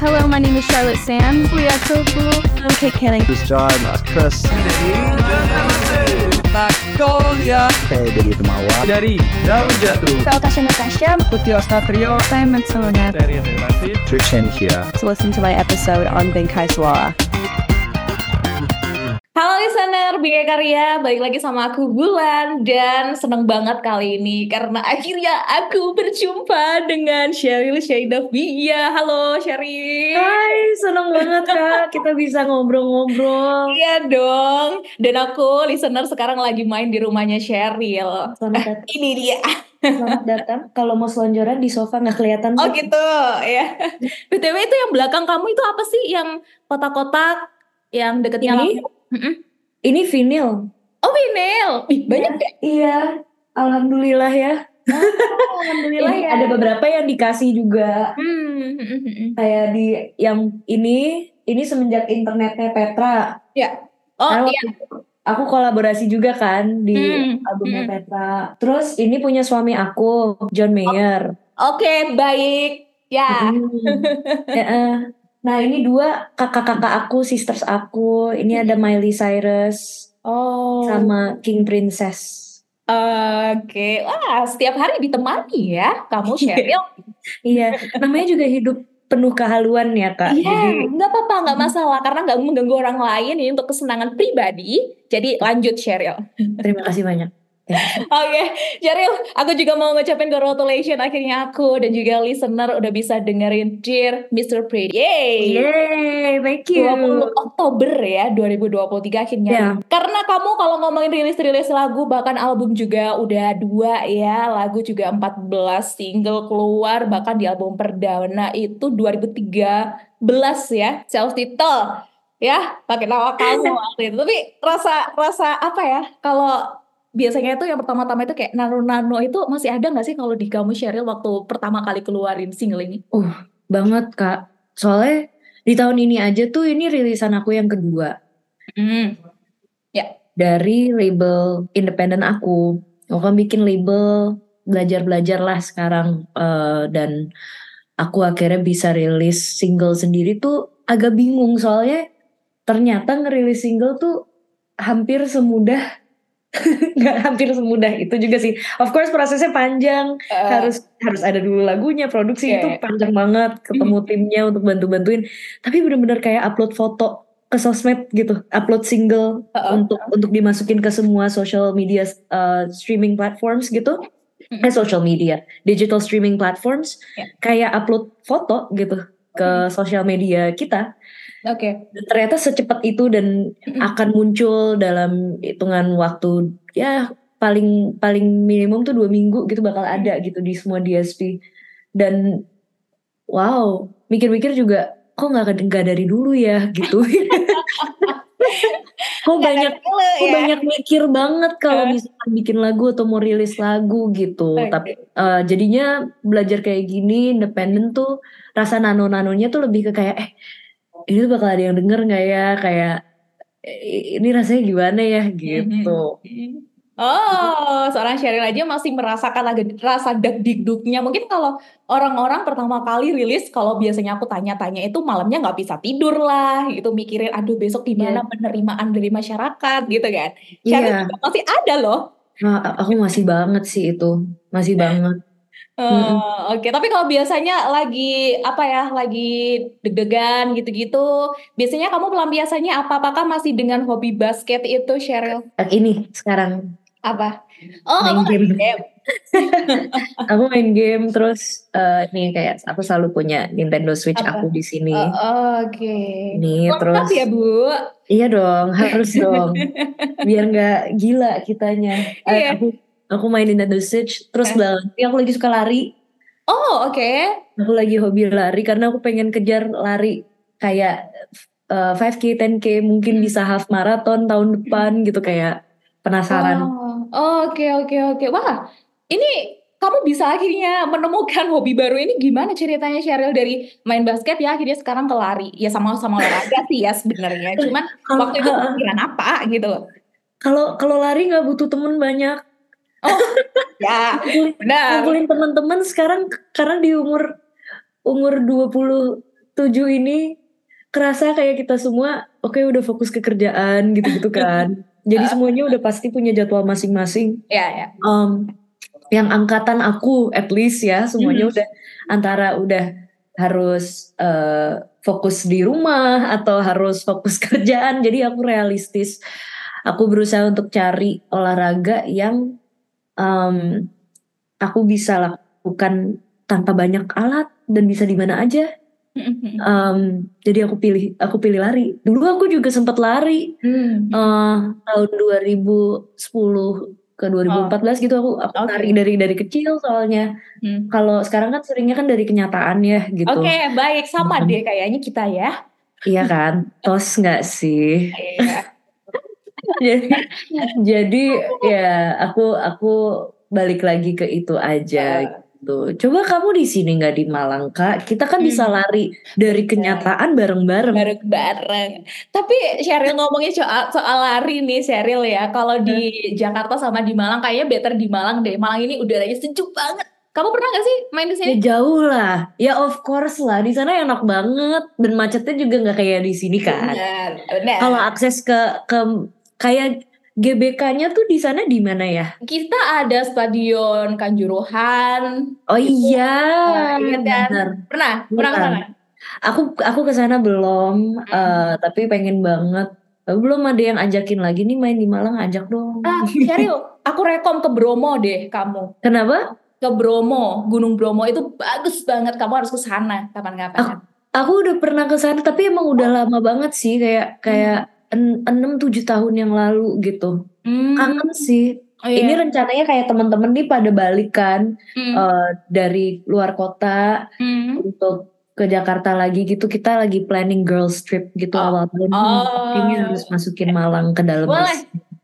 Hello, my name is Charlotte Sands. We are so cool. I'm Kate Canning. This is John, that's Chris. Magnolia Saya dari Temawa. dari Daun Jatuh Saya Tasha Natasha. Putih Ostatrio Simon Solonet. dari Relasi Trishan here. To listen to my episode on Bengkai Suara. Halo listener, Bingkai Karya, balik lagi sama aku Bulan dan seneng banget kali ini karena akhirnya aku berjumpa dengan Sheryl Shaidavia. Halo Sheryl. Hai, seneng banget kak kita bisa ngobrol-ngobrol. Iya dong. Dan aku listener sekarang lagi main di rumahnya Sheryl. Selamat datang. Ini dia. Selamat datang. Kalau mau selonjoran di sofa nggak kelihatan. Oh gitu ya. BTW itu yang belakang kamu itu apa sih yang kotak-kotak yang deketnya Ini? Mm-mm. Ini vinil. Oh vinyl. Ih, banyak ya? Iya, alhamdulillah ya. Alhamdulillah Ini ya. Ada beberapa yang dikasih juga. Hmm, hmm, hmm, hmm. Kayak di yang ini, ini semenjak internetnya Petra. Oh Karena iya. Aku kolaborasi juga kan di Hmm, albumnya hmm. Petra. Terus ini punya suami aku, John Mayer. Oke, baik. Ya. Mm. Ya, eh. Nah ini dua kakak-kakak aku, sisters aku. Ini ada Miley Cyrus Oh. sama King Princess. Oke. Wah, setiap hari ditemani ya kamu Sheryl. Iya, namanya juga hidup penuh kehaluan ya kak. Iya, Jadi nggak apa-apa, nggak masalah karena nggak mengganggu orang lain ini untuk kesenangan pribadi. Jadi lanjut Sheryl. terima kasih banyak. Oke, Sheryl, aku juga mau ngucapin congratulations akhirnya aku dan juga listener udah bisa dengerin Dear Mr. Pretty. Yay! Yeay, thank you. 20 Oktober ya 2023 akhirnya. Ya. Karena kamu kalau ngomongin rilis-rilis lagu bahkan album juga udah dua ya, lagu juga 14 single keluar bahkan di album perdana itu 2013 ya, self title ya, pakai nama kamu waktu itu. Tapi rasa rasa apa ya kalau biasanya itu yang pertama-tama itu kayak nano-nano itu masih ada nggak sih kalau di kamu Sheryl waktu pertama kali keluarin single ini? Banget kak. Soalnya di tahun ini aja tuh ini rilisan aku yang kedua Hmm. dari label independen aku. Aku kan bikin label belajar-belajar lah sekarang eh, dan aku akhirnya bisa rilis single sendiri tuh agak bingung soalnya ternyata ngerilis single tuh hampir semudah nggak hampir semudah itu juga sih. Of course prosesnya panjang, Eh, harus harus ada dulu lagunya, produksi Iya, itu panjang banget, ketemu timnya untuk bantu-bantuin. Tapi bener-bener kayak upload foto ke sosmed gitu, upload single Heeh. untuk untuk dimasukin ke semua social media uh, streaming platforms gitu. Mm. Eh social media, digital streaming platforms, Ya. kayak upload foto gitu ke sosial media kita. Oke. Dan ternyata secepat itu dan Mm-mm. akan muncul dalam hitungan waktu ya paling paling minimum tuh dua minggu gitu bakal ada gitu di semua DSP dan wow mikir-mikir juga kok nggak nggak dari dulu ya gitu kok banyak Dulu kok ya. banyak mikir banget kalau misalkan bikin lagu atau mau rilis lagu gitu. Oke. tapi eh, jadinya belajar kayak gini independen tuh rasa nano-nanonya tuh lebih ke kayak eh ini tuh bakal ada yang denger nggak ya? Kayak "Eh, ini rasanya gimana ya? Gitu Oh, seorang Sheryl aja masih merasakan lagi rasa dak dikduknya. Mungkin kalau orang-orang pertama kali rilis, kalau biasanya aku tanya-tanya itu malamnya nggak bisa tidur lah, gitu mikirin, aduh besok gimana penerimaan dari masyarakat, gitu kan. Sheryl Iya. juga masih ada loh. Nah, aku masih banget sih itu masih banget Eh, Oke, tapi kalau biasanya lagi apa ya, lagi deg-degan gitu-gitu, biasanya kamu pelampiasannya apa? Apakah masih dengan hobi basket itu, Sheryl? Eh, ini sekarang Apa? Oh, main game game. aku main game terus eh, nih kayak aku selalu punya Nintendo Switch Apa? aku di sini Oh, Oke. nih Lengkap terus ya, Bu? Iya dong, harus dong. Biar nggak gila kitanya. Eh, Iya. aku aku main Nintendo Switch, terus Eh. belalang. Aku lagi suka lari. Oh, oke. Aku lagi hobi lari karena aku pengen kejar lari kayak eh, 5K, 10K, mungkin bisa half marathon tahun depan gitu kayak penasaran. Oh, oke, oke, oke. Wah, ini kamu bisa akhirnya menemukan hobi baru ini gimana ceritanya Sheryl dari main basket ya akhirnya sekarang ke lari. Ya sama-sama olahraga sih ya sebenarnya. Cuman waktu itu pikiran apa gitu loh. kalau kalau lari nggak butuh temen banyak. Ya, Ngumpulin, benar. ngumpulin teman-teman sekarang karena di umur umur 20 ini kerasa kayak kita semua oke udah fokus ke kerjaan gitu-gitu kan. Jadi semuanya udah pasti punya jadwal masing-masing. Ya, ya. Um, yang angkatan aku at least ya semuanya Mhm. udah antara udah harus eh, fokus di rumah atau harus fokus kerjaan. Jadi aku realistis. Aku berusaha untuk cari olahraga yang um, aku bisa lakukan tanpa banyak alat dan bisa di mana aja. Um, jadi aku pilih aku pilih lari. Dulu aku juga sempat lari Hmm. eh tahun 2010 ke 2014 gitu aku aku Oke. lari dari dari kecil soalnya. Hmm. Kalau sekarang kan seringnya kan dari kenyataan ya gitu. Oke, baik. Sama Mhm. deh kayaknya kita ya. Iya kan? Tos nggak sih? Iya. jadi jadi ya aku aku balik lagi ke itu aja gitu. Coba kamu di sini nggak di Malang kak? Kita kan bisa Hmm. lari dari kenyataan bareng-bareng. bareng-bareng. Tapi Sheryl ngomongnya soal, soal lari nih Sheryl ya. Kalau di Jakarta sama di Malang kayaknya better di Malang deh. Malang ini udaranya sejuk banget. Kamu pernah gak sih main di sini? Ya jauh lah, ya of course lah. Di sana enak banget dan macetnya juga nggak kayak di sini kan. Benar, benar. Kalau akses ke ke kayak GBK-nya tuh di sana di mana ya? Kita ada stadion Kanjuruhan. Oh iya, Nah, iya kan? Pernah? Pernah ke sana? Aku aku ke sana belum, eh, tapi pengen banget. Belum ada yang ajakin lagi nih main di Malang, ajak dong. Ah, Sheryl, aku rekom ke Bromo deh kamu. Kenapa? Ke Bromo, Gunung Bromo itu bagus banget. Kamu harus ke sana kapan-kapan. Aku udah pernah ke sana, tapi emang udah lama banget sih, kayak kayak enam tujuh tahun yang lalu gitu. Hmm, Kangen sih. oh iya. Ini rencananya kayak temen-temen nih pada balik kan Hmm, eh, dari luar kota hmm. untuk ke Jakarta lagi gitu. Kita lagi planning girls trip gitu Oh. awal tahun. Oh. Ini harus masukin Malang ke dalam Boleh.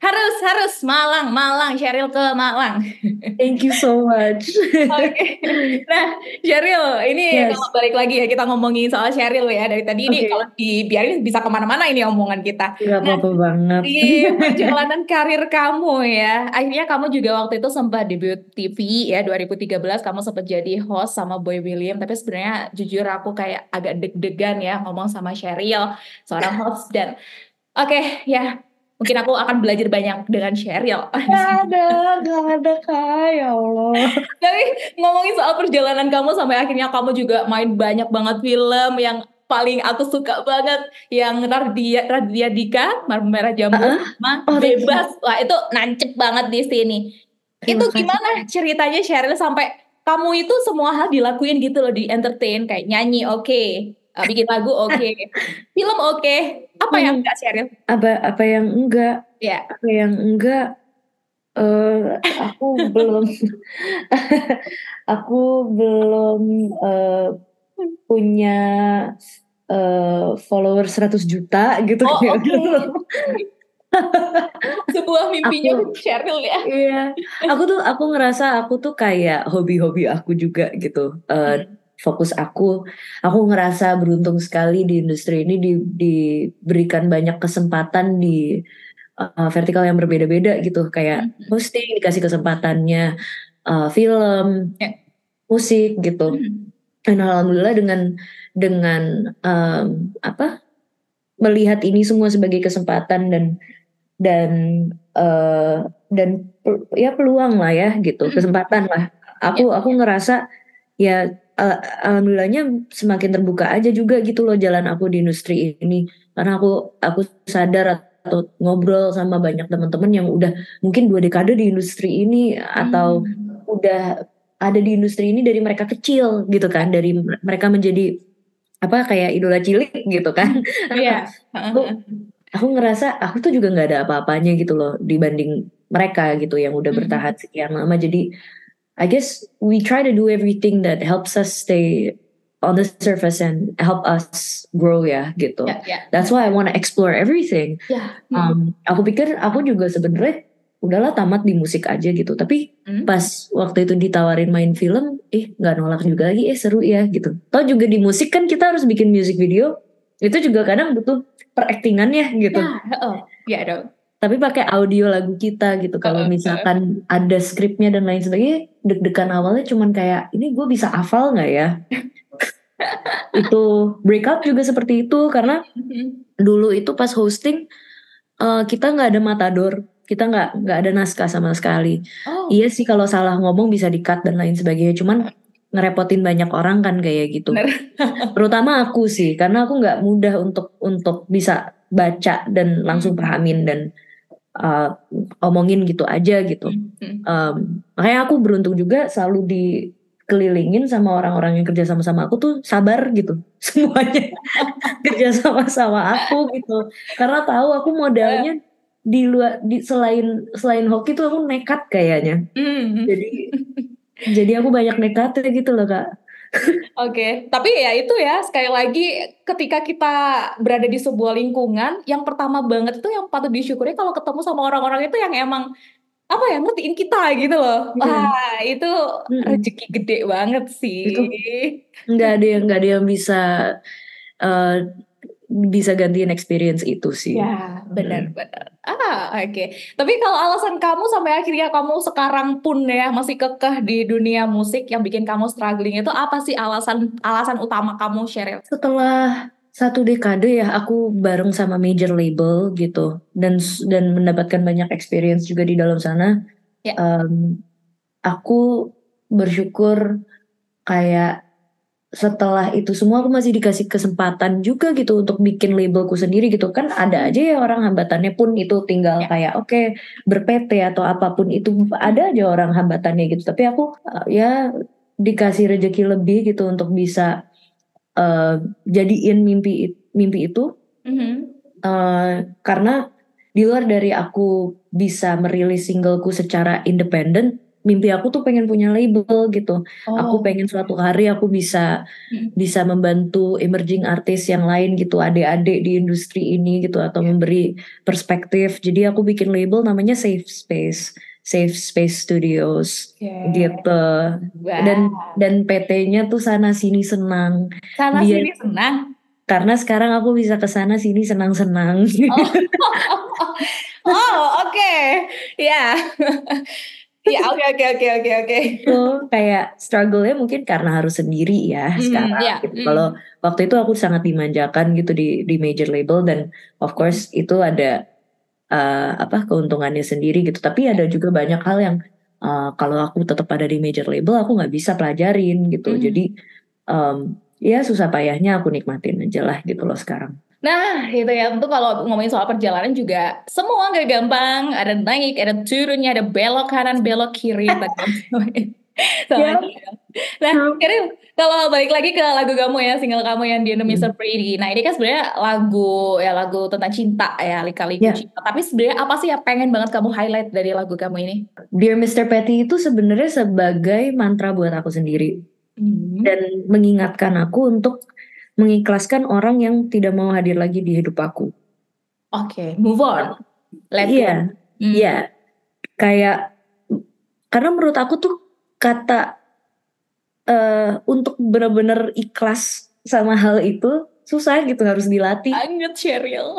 Harus, harus. Malang, Malang. Sheryl ke Malang. Thank you so much. Oke. Nah, Sheryl, ini Yes. kalau balik lagi ya kita ngomongin soal Sheryl ya dari tadi ini Oke. kalau dibiarin bisa ke mana-mana ini omongan kita. Gak apa-apa banget. Di perjalanan karir kamu ya, akhirnya kamu juga waktu itu sempat debut TV ya 2013 kamu sempat jadi host sama Boy William. Tapi sebenarnya jujur aku kayak agak deg-degan ya ngomong sama Sheryl seorang host dan oke ya mungkin aku akan belajar banyak dengan Sheryl. Gak ada, gak ada kak, ya Allah. Tapi ngomongin soal perjalanan kamu sampai akhirnya kamu juga main banyak banget film yang paling aku suka banget yang Raditya Raditya Dika Merah Jambu sama Oh. Bebas. Wah, itu nancep banget di sini. Terima itu gimana ceritanya Sheryl sampai kamu itu semua hal dilakuin gitu loh di entertain kayak nyanyi oke, uh, bikin lagu oke, film oke. Apa yang Hmm. enggak Sheryl? Apa apa yang enggak? Ya. Apa yang enggak? eh aku belum aku belum eh, punya eh follower 100 juta gitu Oh, kayak gitu. Sebuah mimpinya Aku- Sheryl ya. Iya, aku tuh aku ngerasa aku tuh kayak hobi-hobi aku juga gitu. Eh, Hmm. Fokus aku, aku ngerasa beruntung sekali di industri ini di- diberikan banyak kesempatan di eh, vertikal yang berbeda-beda gitu. Kayak Hmm. hosting dikasih kesempatannya, eh, film, Ya. musik gitu. Hmm. Dan alhamdulillah dengan dengan em, apa melihat ini semua sebagai kesempatan dan dan eh, dan ya peluang lah ya gitu Mm. kesempatan lah aku aku ngerasa ya eh, alhamdulillahnya semakin terbuka aja juga gitu loh jalan aku di industri ini karena aku aku sadar atau ngobrol sama banyak teman-teman yang udah mungkin dua dekade di industri ini atau Hmm. udah ada di industri ini dari mereka kecil gitu kan dari mereka menjadi apa kayak idola cilik gitu kan Iya. aku aku ngerasa aku tuh juga nggak ada apa-apanya gitu loh dibanding mereka gitu yang udah Mhm. bertahan sekian lama jadi I guess we try to do everything that helps us stay on the surface and help us grow ya gitu Ya, ya. that's why I wanna explore everything Ya. Um, aku pikir aku juga sebenarnya udahlah tamat di musik aja gitu tapi Hmm. pas waktu itu ditawarin main film eh nggak nolak juga lagi eh seru ya gitu tau juga di musik kan kita harus bikin music video itu juga kadang butuh peraktingannya gitu Ya, oh, ya dong. Tapi pakai audio lagu kita gitu. Kalau misalkan ada skripnya dan lain sebagainya deg-degan awalnya cuman kayak ini gue bisa hafal nggak ya? Itu breakout juga seperti itu. Karena Mhm. dulu itu pas hosting eh, kita nggak ada matador. Kita nggak nggak ada naskah sama sekali. Oh. iya sih kalau salah ngomong bisa di cut dan lain sebagainya. Cuman ngerepotin banyak orang kan kayak gitu. Terutama aku sih. Karena aku nggak mudah untuk untuk bisa baca dan langsung Hmm. pahamin dan eh, omongin gitu aja gitu. Em, makanya aku beruntung juga selalu dikelilingin sama orang-orang yang kerja sama-sama aku tuh sabar gitu. Semuanya kerja sama-sama aku gitu. Karena tahu aku modalnya di luar di selain selain hoki tuh aku nekat kayaknya. Mhm. jadi jadi aku banyak nekatnya gitu loh kak Oke, tapi ya itu ya sekali lagi ketika kita berada di sebuah lingkungan, yang pertama banget itu yang patut disyukuri kalau ketemu sama orang-orang itu yang emang apa ya ngertiin kita gitu loh. Hmm. Wah itu Mm-mm. rezeki gede banget sih. Itu nggak ada yang nggak ada yang bisa eh, bisa gantiin experience itu sih Ya benar-benar. Ah oke. Tapi kalau alasan kamu sampai akhirnya kamu sekarang pun ya masih kekeh di dunia musik yang bikin kamu struggling itu apa sih alasan alasan utama kamu Sheryl? setelah satu dekade ya aku bareng sama major label gitu dan dan mendapatkan banyak experience juga di dalam sana Ya. Em, aku bersyukur kayak setelah itu semua aku masih dikasih kesempatan juga gitu untuk bikin labelku sendiri gitu kan ada aja ya orang hambatannya pun itu tinggal Ya. kayak oke ber-PT atau apa pun itu ada aja orang hambatannya gitu tapi aku eh, ya dikasih rezeki lebih gitu untuk bisa eh, jadiin mimpi mimpi itu Mhm. eh, karena di luar dari aku bisa merilis singleku secara independen mimpi aku tuh pengen punya label gitu aku Oh. pengen suatu hari aku bisa Mm. bisa membantu emerging artis yang lain gitu adik-adik di industri ini gitu atau memberi perspektif jadi aku bikin label namanya Safe Space Safe Space Studios Oke. gitu Wah. dan dan PT-nya tuh sana sini senang sana dia- sini senang. karena sekarang aku bisa ke sana sini senang-senang Oh, oke. Ya. Ya, oke oke oke oke oke. itu kayak struggle-nya mungkin karena harus sendiri ya Hmm, sekarang iya, gitu. hmm. Kalau waktu itu aku sangat dimanjakan gitu di di major label dan of course itu ada eh, apa keuntungannya sendiri gitu. Tapi ada juga banyak hal yang eh, kalau aku tetap ada di major label aku nggak bisa pelajarin gitu. Hmm. Jadi em, ya susah payahnya aku nikmatin aja lah gitu loh sekarang. Nah, itu ya. Tentu kalau ngomongin soal perjalanan juga semua nggak gampang. Ada naik, ada turunnya, ada belok kanan, belok kiri. tadi. Sama Yep. dia. Nah. Kiril, kalau balik lagi ke lagu kamu ya, single kamu yang di Indonesia Hmm. Pretty. Nah, ini kan sebenarnya lagu ya lagu tentang cinta ya, lika-liku Ya. cinta. Tapi sebenarnya apa sih yang pengen banget kamu highlight dari lagu kamu ini? Dear Mr. Petty itu sebenarnya sebagai mantra buat aku sendiri. Hmm. dan mengingatkan aku untuk mengikhlaskan orang yang tidak mau hadir lagi di hidup aku. Oke, move on. Let. Iya, Hmm. iya. Kayak karena menurut aku tuh kata eh untuk benar-benar ikhlas sama hal itu susah gitu harus dilatih. Banget, Cheryl.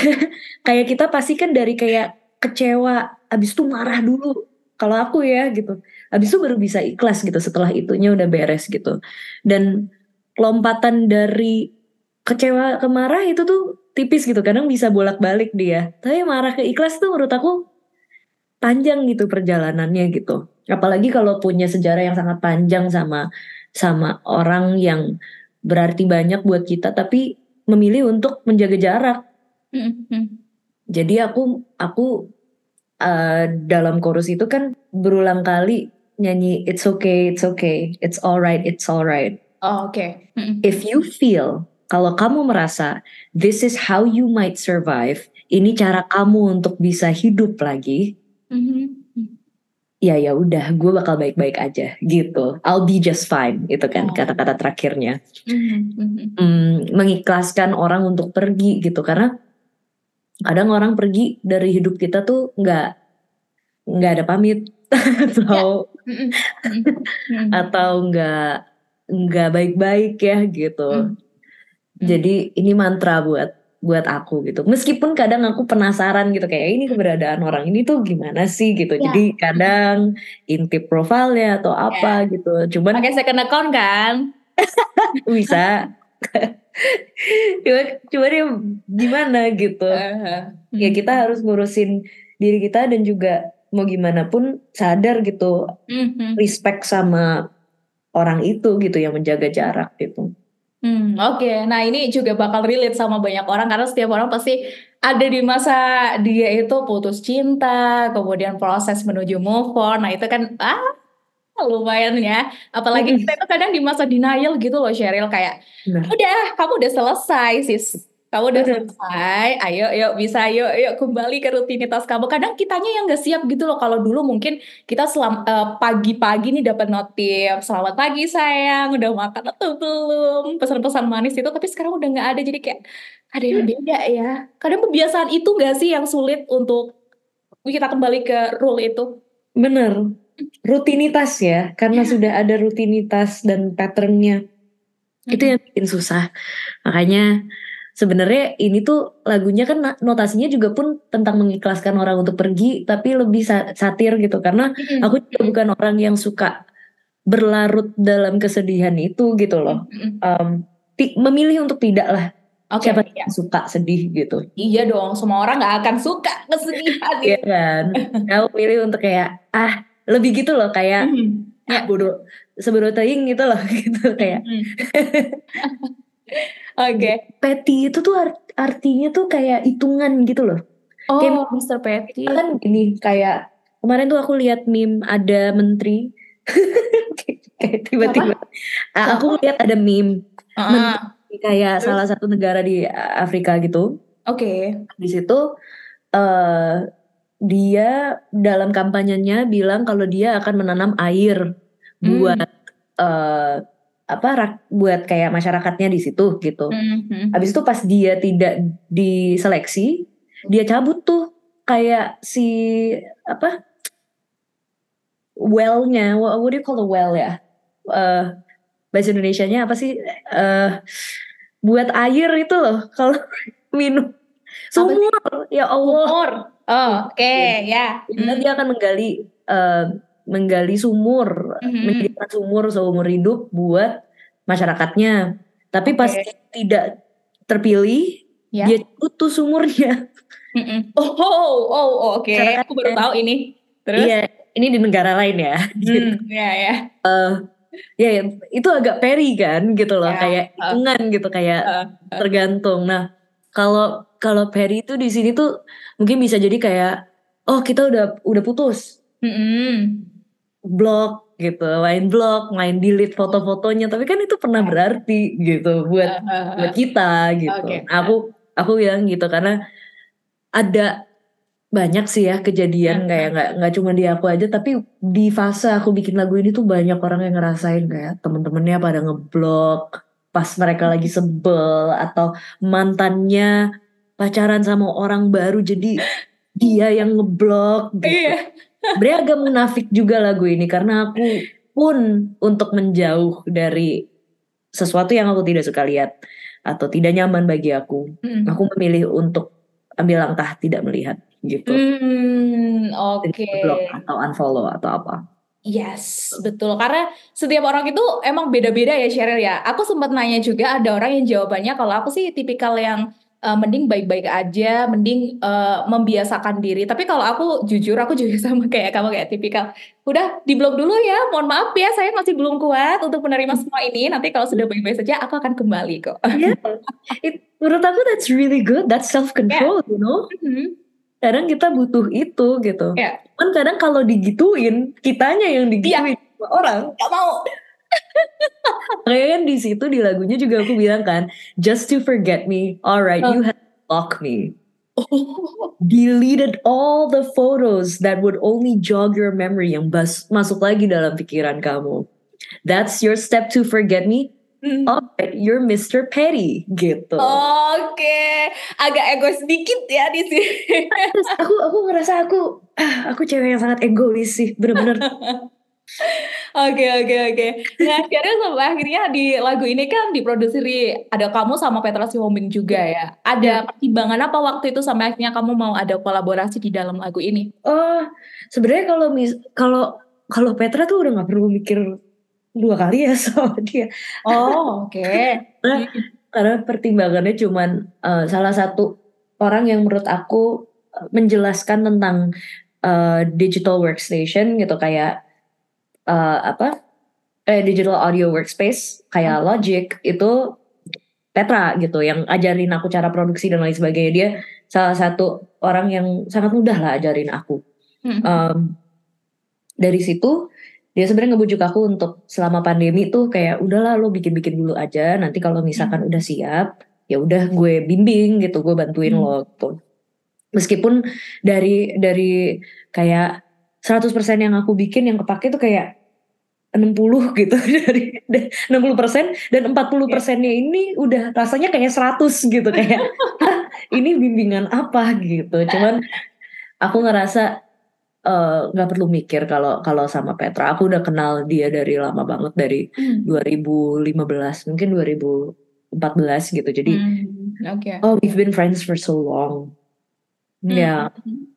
Kayak kita pasti kan dari kayak kecewa, abis itu marah dulu. Kalau aku ya gitu, abis itu baru bisa ikhlas gitu setelah itunya udah beres gitu. Dan lompatan dari kecewa ke marah itu tuh tipis gitu, kadang bisa bolak-balik dia. Tapi marah ke ikhlas tuh menurut aku panjang gitu perjalanannya gitu. Apalagi kalau punya sejarah yang sangat panjang sama sama orang yang berarti banyak buat kita, tapi memilih untuk menjaga jarak. Hmm, hmm. Jadi aku aku eh, dalam chorus itu kan berulang kali nyanyi it's okay, it's okay, it's alright, it's alright. Oh, oke. Hmm. If you feel kalau kamu merasa this is how you might survive, ini cara kamu untuk bisa hidup lagi, Mhm. ya ya udah, gue bakal baik-baik aja gitu. I'll be just fine, itu kan Oh. kata-kata terakhirnya. Mhm, mhm. Hmm, mengikhlaskan orang untuk pergi gitu karena kadang orang pergi dari hidup kita tuh nggak nggak ada pamit atau mhm. atau nggak nggak baik-baik ya gitu. Hmm. Jadi ini mantra buat buat aku gitu. Meskipun kadang aku penasaran gitu kayak ini keberadaan orang ini tuh gimana sih gitu. Ya. Jadi kadang intip profilnya atau apa gitu. Cuman Pakai second account kan? bisa cuma cuma dia gimana gitu Uh-huh. ya kita harus ngurusin diri kita dan juga mau gimana pun sadar gitu Mhm. respect sama orang itu gitu yang menjaga jarak gitu Hmm, oke. Nah, ini juga bakal relate sama banyak orang karena setiap orang pasti ada di masa dia itu putus cinta, kemudian proses menuju move on. Nah, itu kan ah lumayan ya. Apalagi kita itu kadang di masa denial gitu loh, Cheryl kayak Benar. udah, kamu udah selesai, sis. Kamu udah selesai. Ayo, yuk bisa yuk, yuk kembali ke rutinitas kamu. Kadang kitanya yang nggak siap gitu loh. Kalau dulu mungkin kita selam eh, pagi-pagi nih dapat notif, selamat pagi sayang, udah makan atau belum? Pesan-pesan manis itu, tapi sekarang udah nggak ada. Jadi kayak ada yang beda ya. Kadang kebiasaan itu nggak sih yang sulit untuk kita kembali ke rule itu? bener rutinitas ya karena sudah ada rutinitas dan patternnya itu yang bikin susah makanya sebenarnya ini tuh lagunya kan notasinya juga pun tentang mengikhlaskan orang untuk pergi tapi lebih sa- satir gitu. Karena aku juga bukan orang yang suka berlarut dalam kesedihan itu gitu loh. Ti- memilih untuk tidak lah. Oke, siapa yang suka sedih gitu. Iya dong, semua orang nggak akan suka kesedihan. Iya kan? Aku pilih untuk kayak ah lebih gitu loh kayak Mhm. ah, bodoh sebodoh teing gitu loh gitu kayak. Oke. petty itu tuh art- artinya tuh kayak hitungan gitu loh Oh, Kayak- Mr. Petty. kan gini kayak kemarin tuh aku lihat meme ada menteri kayak tiba-tiba Ah, aku lihat ada meme Ah, kayak Terus? salah satu negara di Afrika gitu Oke. di situ eh dia dalam kampanyenya bilang kalau dia akan menanam air buat eh apa rak- buat kayak masyarakatnya di situ gitu. Mhm. Habis itu pas dia tidak diseleksi, dia cabut tuh kayak si apa well-nya, what, what do you call the well ya? Eh bahasa Indonesianya apa sih? Eh buat air itu loh kalau minum sumur. Ya Allah. Umur. Oh, oke, ya. Karena dia akan menggali eh, menggali sumur, Mhm. menjadikan sumur seumur hidup buat masyarakatnya. Tapi pas Oke. dia tidak terpilih, Ya. dia putus sumurnya. Mhm. Oh, oh, oh, oh, oke. Masyarakat- Aku baru tahu ini. Terus? Iya, ini di negara lain ya. Hmm, ya, ya. Ya, ya, itu agak peri kan gitu loh, Ya, kayak uh. hitungan gitu, kayak Uh, tergantung. Nah, kalau kalau peri itu di sini tuh mungkin bisa jadi kayak, oh kita udah udah putus, mhm. Blok gitu, main blok, main delete foto-fotonya, tapi kan itu pernah berarti gitu buat buat kita gitu. Oke. Nah, Aku aku bilang gitu karena ada banyak sih ya kejadian Hmm. kayak nggak nggak cuma di aku aja tapi di fase aku bikin lagu ini tuh banyak orang yang ngerasain kayak temen-temennya pada ngeblok pas mereka lagi sebel atau mantannya pacaran sama orang baru jadi dia yang ngeblok gitu. Iya. Sebenarnya agak munafik juga lagu ini karena aku pun untuk menjauh dari sesuatu yang aku tidak suka lihat atau tidak nyaman bagi aku. Mhm. Aku memilih untuk ambil langkah tidak melihat gitu. Hmm, oke. Blok atau unfollow atau apa. Yes, betul. Karena setiap orang itu emang beda-beda ya Cheryl ya. Aku sempat nanya juga ada orang yang jawabannya kalau aku sih tipikal yang eh, mending baik-baik aja, mending eh, membiasakan diri. Tapi kalau aku jujur aku juga sama kayak kamu kayak tipikal. Udah di-blok dulu ya. Mohon maaf ya, saya masih belum kuat untuk menerima semua ini. Nanti kalau sudah baik-baik saja aku akan kembali kok. Iya. It- menurut aku that's really good. That's self control, you know. Mhm. Kadang kita butuh itu gitu. Iya. Cuman kadang kalau digituin, kitanya yang digituin sama orang. Gak mau. Makanya kan di situ di lagunya juga aku bilang kan, just to forget me, alright, you have to block me. Deleted all the photos that would only jog your memory yang bas masuk lagi dalam pikiran kamu. That's your step to forget me. Hmm. Alright, you're Mr. Petty gitu. Oke, agak egois sedikit ya di sini. Aku aku ngerasa aku ah, aku cewek yang sangat egois sih, bener-bener. Oke oke oke. Nah akhirnya sampai akhirnya di lagu ini kan diproduksi ada kamu sama Petra Sihombing juga ya. Ada pertimbangan apa waktu itu sampai akhirnya kamu mau ada kolaborasi di dalam lagu ini? Oh, sebenarnya kalau mis kalau kalau Petra tuh udah nggak perlu mikir dua kali ya sama dia. Oh, oke. Karena, karena pertimbangannya cuman eh, salah satu orang yang menurut aku eh, menjelaskan tentang eh, digital workstation gitu kayak eh, apa eh, digital audio workspace kayak Logic itu Petra gitu yang ajarin aku cara produksi dan lain sebagainya. Dia salah satu orang yang sangat mudah lah ajarin aku. Hmm. Em, dari situ dia sebenarnya ngebujuk aku untuk selama pandemi tuh kayak udahlah lo bikin-bikin dulu aja. Nanti kalau misalkan udah siap ya udah gue bimbing gitu gue bantuin Hmm. lo. Gitu meskipun dari dari kayak 100% yang aku bikin yang kepake tuh kayak 60 gitu. Dari 60% dan 40 persennya ini udah rasanya kayak 100 gitu. Kayak "Hah, ini bimbingan apa? gitu. Cuman aku ngerasa eh, nggak perlu mikir kalau kalau sama Petra. Aku udah kenal dia dari lama banget dari Hmm. 2015 mungkin 2014 gitu. Jadi Hmm, Oke. oh we've been friends for so long. Ya. Hmm.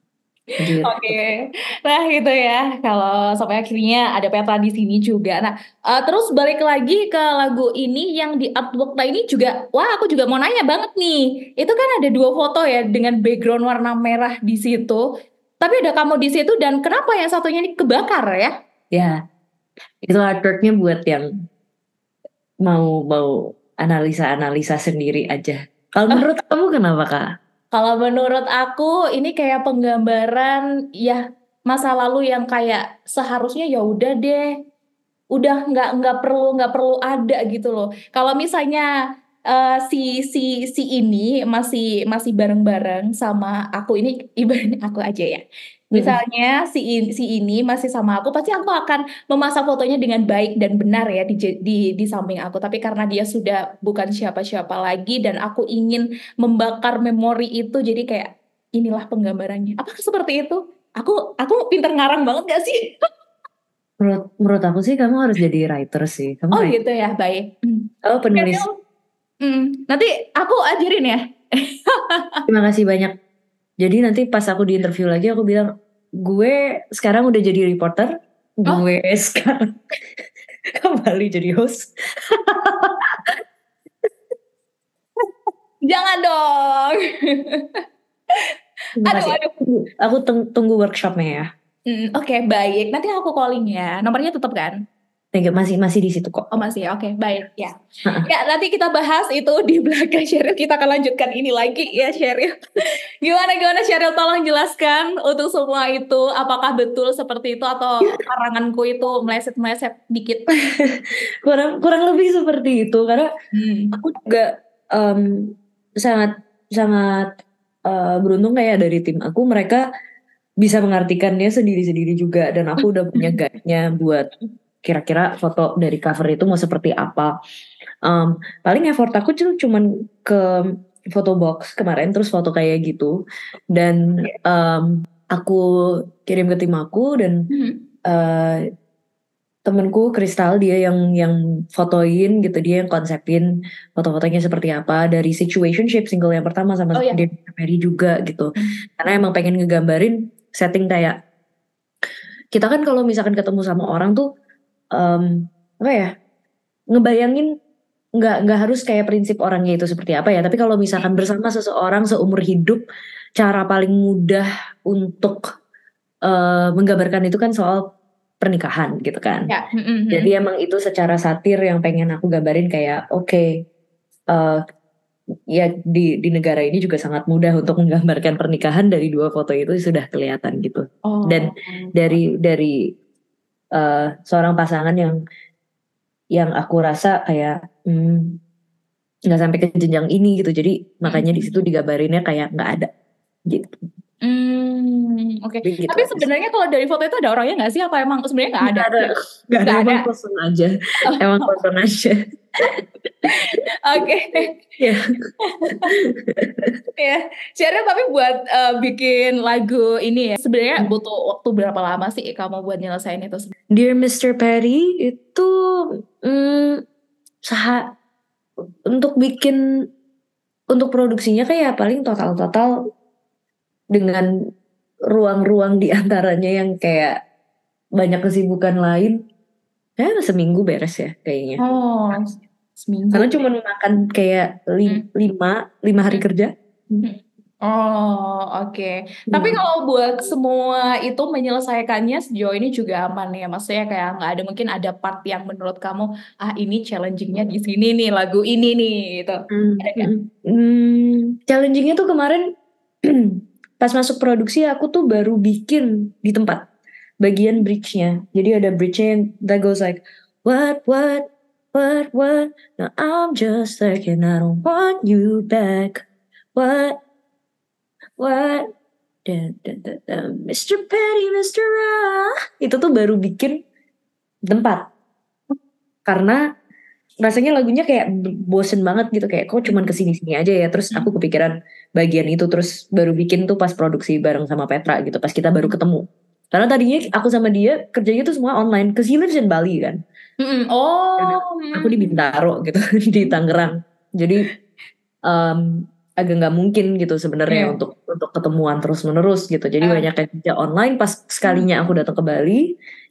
Gitu. Oke, nah gitu ya. Kalau sampai akhirnya ada Petra di sini juga. Nah, eh, terus balik lagi ke lagu ini yang di artwork nah ini juga, wah aku juga mau nanya banget nih. Itu kan ada dua foto ya dengan background warna merah di situ. Tapi ada kamu di situ dan kenapa yang satunya ini kebakar ya? ya itu artworknya buat yang mau mau analisa analisa sendiri aja kalau menurut kamu kenapa kak Kalau menurut aku ini kayak penggambaran ya masa lalu yang kayak seharusnya ya udah deh, udah nggak nggak perlu nggak perlu ada gitu loh. Kalau misalnya eh, si si si ini masih masih bareng-bareng sama aku ini ibaratnya aku aja ya. Misalnya si in- si ini masih sama aku, pasti aku akan memasak fotonya dengan baik dan benar ya di di di samping aku. Tapi karena dia sudah bukan siapa-siapa lagi dan aku ingin membakar memori itu, jadi kayak inilah penggambarannya. Apakah seperti itu? Aku aku pinter ngarang banget gak sih? menurut menurut aku sih kamu harus jadi writer sih kamu Oh writer. gitu ya, baik. Oh penulis hmm, nanti aku ajarin ya. terima kasih banyak jadi nanti pas aku di interview lagi aku bilang gue sekarang udah jadi reporter Oh. gue sekarang kembali jadi host Jangan dong. Aduh, aduh. aku tunggu workshopnya ya Hmm, Oke, baik. Nanti aku calling ya. Nomornya tetap kan? Thank you. masih masih di situ kok Oh masih ya, oke baik ya. Heeh. Ya nanti kita bahas itu di belakang Sheryl. Kita akan lanjutkan ini lagi ya Sheryl. Gimana gimana Sheryl tolong jelaskan untuk semua itu apakah betul seperti itu atau karanganku itu meleset-meleset dikit. kurang kurang lebih seperti itu karena Hmm. aku juga em, sangat sangat eh, beruntung kayak dari tim aku mereka bisa mengartikannya sendiri-sendiri juga dan aku udah punya guide-nya buat kira-kira foto dari cover itu mau seperti apa. Em, paling effort aku tuh cuman ke foto box kemarin terus foto kayak gitu dan em, aku kirim ke tim aku dan Hmm. eh temenku Kristal dia yang yang fotoin gitu dia yang konsepin foto-fotonya seperti apa dari situationship single yang pertama sama Oh, iya. Debbie Perry juga gitu Hmm. karena emang pengen ngegambarin setting kayak kita kan kalau misalkan ketemu sama orang tuh em, apa ya ngebayangin nggak nggak harus kayak prinsip orangnya itu seperti apa ya tapi kalau misalkan bersama seseorang seumur hidup cara paling mudah untuk eh, menggambarkan itu kan soal pernikahan gitu kan Ya. jadi emang itu secara satir yang pengen aku gambarin kayak oke eh, ya di di negara ini juga sangat mudah untuk menggambarkan pernikahan dari dua foto itu sudah kelihatan gitu Oh. dan dari dari eh, seorang pasangan yang yang aku rasa kayak hmm, nggak sampai ke jenjang ini gitu jadi makanya di situ digambarinnya kayak nggak ada gitu. Hmm, oke. Jadi gitu Tapi sebenarnya kalau dari foto itu ada orangnya nggak sih? Apa emang sebenarnya nggak ada? Nggak ada, nggak ada, emang ada. kosong aja, Oh. emang kosong aja. Oke. Ya. Ya, Sheryl tapi buat eh, bikin lagu ini ya, sebenarnya butuh waktu berapa lama sih kamu buat nyelesain itu? Dear Mr. Perry itu hmm, saha untuk bikin untuk produksinya kayak paling total-total dengan ruang-ruang di antaranya yang kayak banyak kesibukan lain ya seminggu beres ya kayaknya. Oh, seminggu. Karena cuma makan kayak li- lima lima hari kerja. Oh, oke. Tapi Hmm. kalau buat semua itu menyelesaikannya sejauh ini juga aman ya. Maksudnya kayak nggak ada mungkin ada part yang menurut kamu ah ini challengingnya di sini nih lagu ini nih gitu. Hmm, Ada nggak? hmm, hmm. challengingnya tuh kemarin pas masuk produksi aku tuh baru bikin di tempat bagian bridge-nya. Jadi ada bridge-nya yang that goes like what what what what? Now I'm just like I don't want you back. What? What? Da, da, da, Mr. Petty Mr. Ra. Itu tuh baru bikin tempat. Karena rasanya lagunya kayak bosen banget gitu. Kayak kok cuman ke sini sini aja ya. Terus aku kepikiran bagian itu terus baru bikin tuh pas produksi bareng sama Petra gitu. Pas kita baru ketemu. Karena tadinya aku sama dia kerjanya tuh semua online. Ke lives in Bali kan Mm-mm. Oh, aku di Bintaro gitu di Tangerang jadi em, agak nggak mungkin gitu sebenarnya Iya. untuk untuk ketemuan terus menerus gitu jadi Ah. banyak yang kerja online pas sekalinya aku datang ke Bali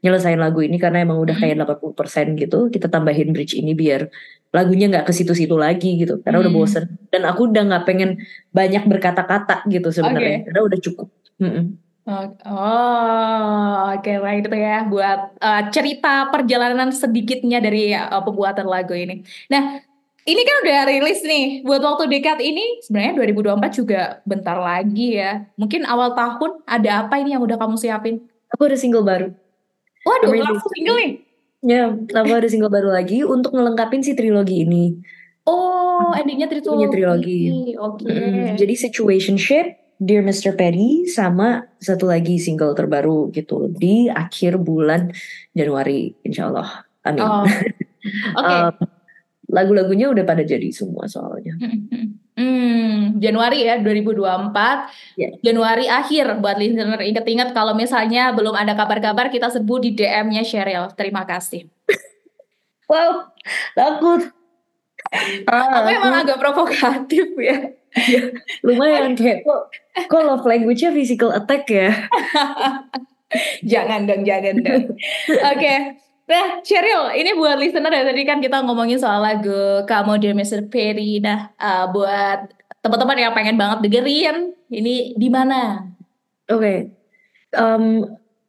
nyelesain lagu ini karena emang udah kayak 80% gitu kita tambahin bridge ini biar lagunya nggak ke situ-situ lagi gitu karena udah Hmm. bosen dan aku udah nggak pengen banyak berkata-kata gitu sebenarnya Oke. karena udah cukup Mm-mm. Oh, oh, oke baik itu ya buat eh, cerita perjalanan sedikitnya dari eh, pembuatan lagu ini. Nah, ini kan udah rilis nih. Buat waktu dekat ini sebenarnya 2024 juga bentar lagi ya. Mungkin awal tahun ada apa ini yang udah kamu siapin? aku ada single baru Waduh, Rilis. langsung single nih. ya aku ada single baru lagi untuk ngelengkapin si trilogi ini Oh, endingnya trilogi. Punya trilogi. Oke. Mm-mm. Jadi situationship, Dear Mr. Petty, sama satu lagi single terbaru gitu di akhir bulan Januari, Insya Allah. Amin. Oh. Oke. Um, lagu-lagunya udah pada jadi semua soalnya. Hmm, Januari ya 2024. Ya. Januari akhir buat listener inget-inget kalau misalnya belum ada kabar-kabar kita sebut di DM-nya Cheryl. Terima kasih. Wow, takut. Aku emang agak provokatif ya. Lumayan kayak kok, kok love language-nya physical attack ya? Jangan dong, jangan dong. Oke. Nah, Cheryl, ini buat listener dari tadi kan kita ngomongin soal lagu Kamu Dear Mr. Perry. Nah, eh, buat teman-teman yang pengen banget dengerin, ini di mana? Oke. Em,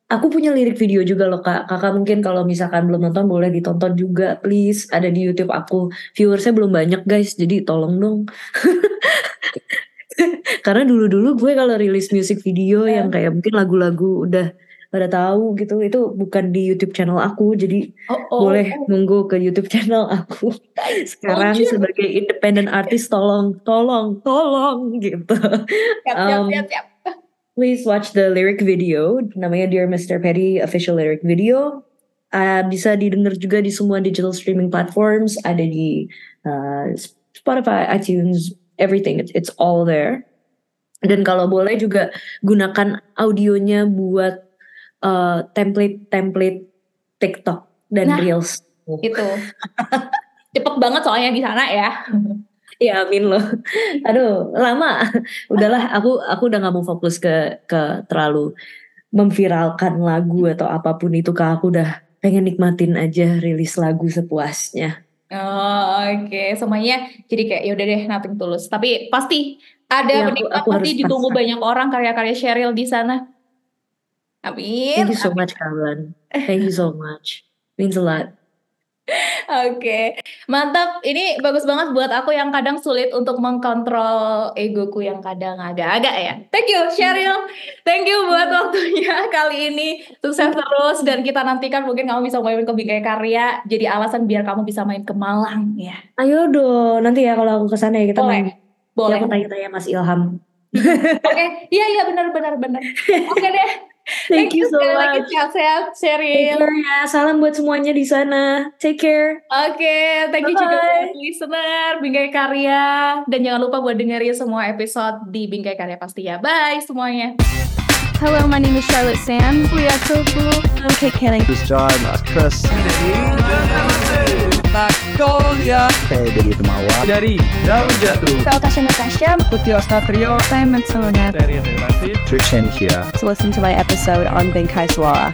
aku punya lirik video juga loh kak. Kakak mungkin kalau misalkan belum nonton boleh ditonton juga please. Ada di YouTube aku. Viewersnya belum banyak guys. Jadi tolong dong. Karena dulu-dulu gue kalau rilis music video yang kayak mungkin lagu-lagu udah pada tahu gitu itu bukan di YouTube channel aku jadi Oh, oh, boleh oh. nunggu ke YouTube channel aku sekarang Anjir. sebagai independent artist tolong tolong tolong gitu Siap, siap, Um, siap, siap. Please watch the lyric video, namanya Dear Mr. Petty official lyric video. Uh, bisa didengar juga di semua digital streaming platforms, ada di uh, Spotify, iTunes, everything. It's, it's all there. Dan kalau boleh juga gunakan audionya buat uh, template-template TikTok dan Nah. Reels. Gitu. Cepet banget soalnya di sana ya. Ya amin loh. Aduh, lama. Udahlah, aku aku udah nggak mau fokus ke ke terlalu memviralkan lagu atau apa pun itu. Kak, aku udah pengen nikmatin aja rilis lagu sepuasnya. Oh, oke. Semuanya jadi kayak yaudah deh nothing tulus. Tapi pasti ada Iya, aku- aku pasti ditunggu pasrah. banyak orang karya-karya Cheryl di sana. Amin. Thank you so much, Kawan. Thank you so much. Means a lot. Oke, mantap. Ini bagus banget buat aku yang kadang sulit untuk mengkontrol egoku yang kadang agak-agak ya. Thank you, Cheryl. Thank you buat waktunya kali ini. Sukses terus dan kita nantikan mungkin kamu bisa main ke Bingkai Karya. Jadi alasan biar kamu bisa main ke Malang ya. Ayo dong, nanti ya kalau aku ke sana ya kita Boleh. main. Boleh. Ya, aku tanya-tanya Mas Ilham. Oke, iya iya benar benar benar. Oke deh. Thank you so sekali lagi much. sehat-sehat, care ya. Salam buat semuanya di sana. Take care. Oke, thank you juga buat listener Bingkai Karya dan jangan lupa buat dengerin semua episode di Bingkai Karya pasti ya. Bye semuanya. Hello, my name is Charlotte Sam. We are so cool. I'm Kate Canning. This is John, Chris, Magnolia saya dari Temawa. dari Daun Jatuh Natasha Natasha. Putih Satrio Simon Solonat. dari Relatif Trishan here. To listen to my episode on Benkai Suara.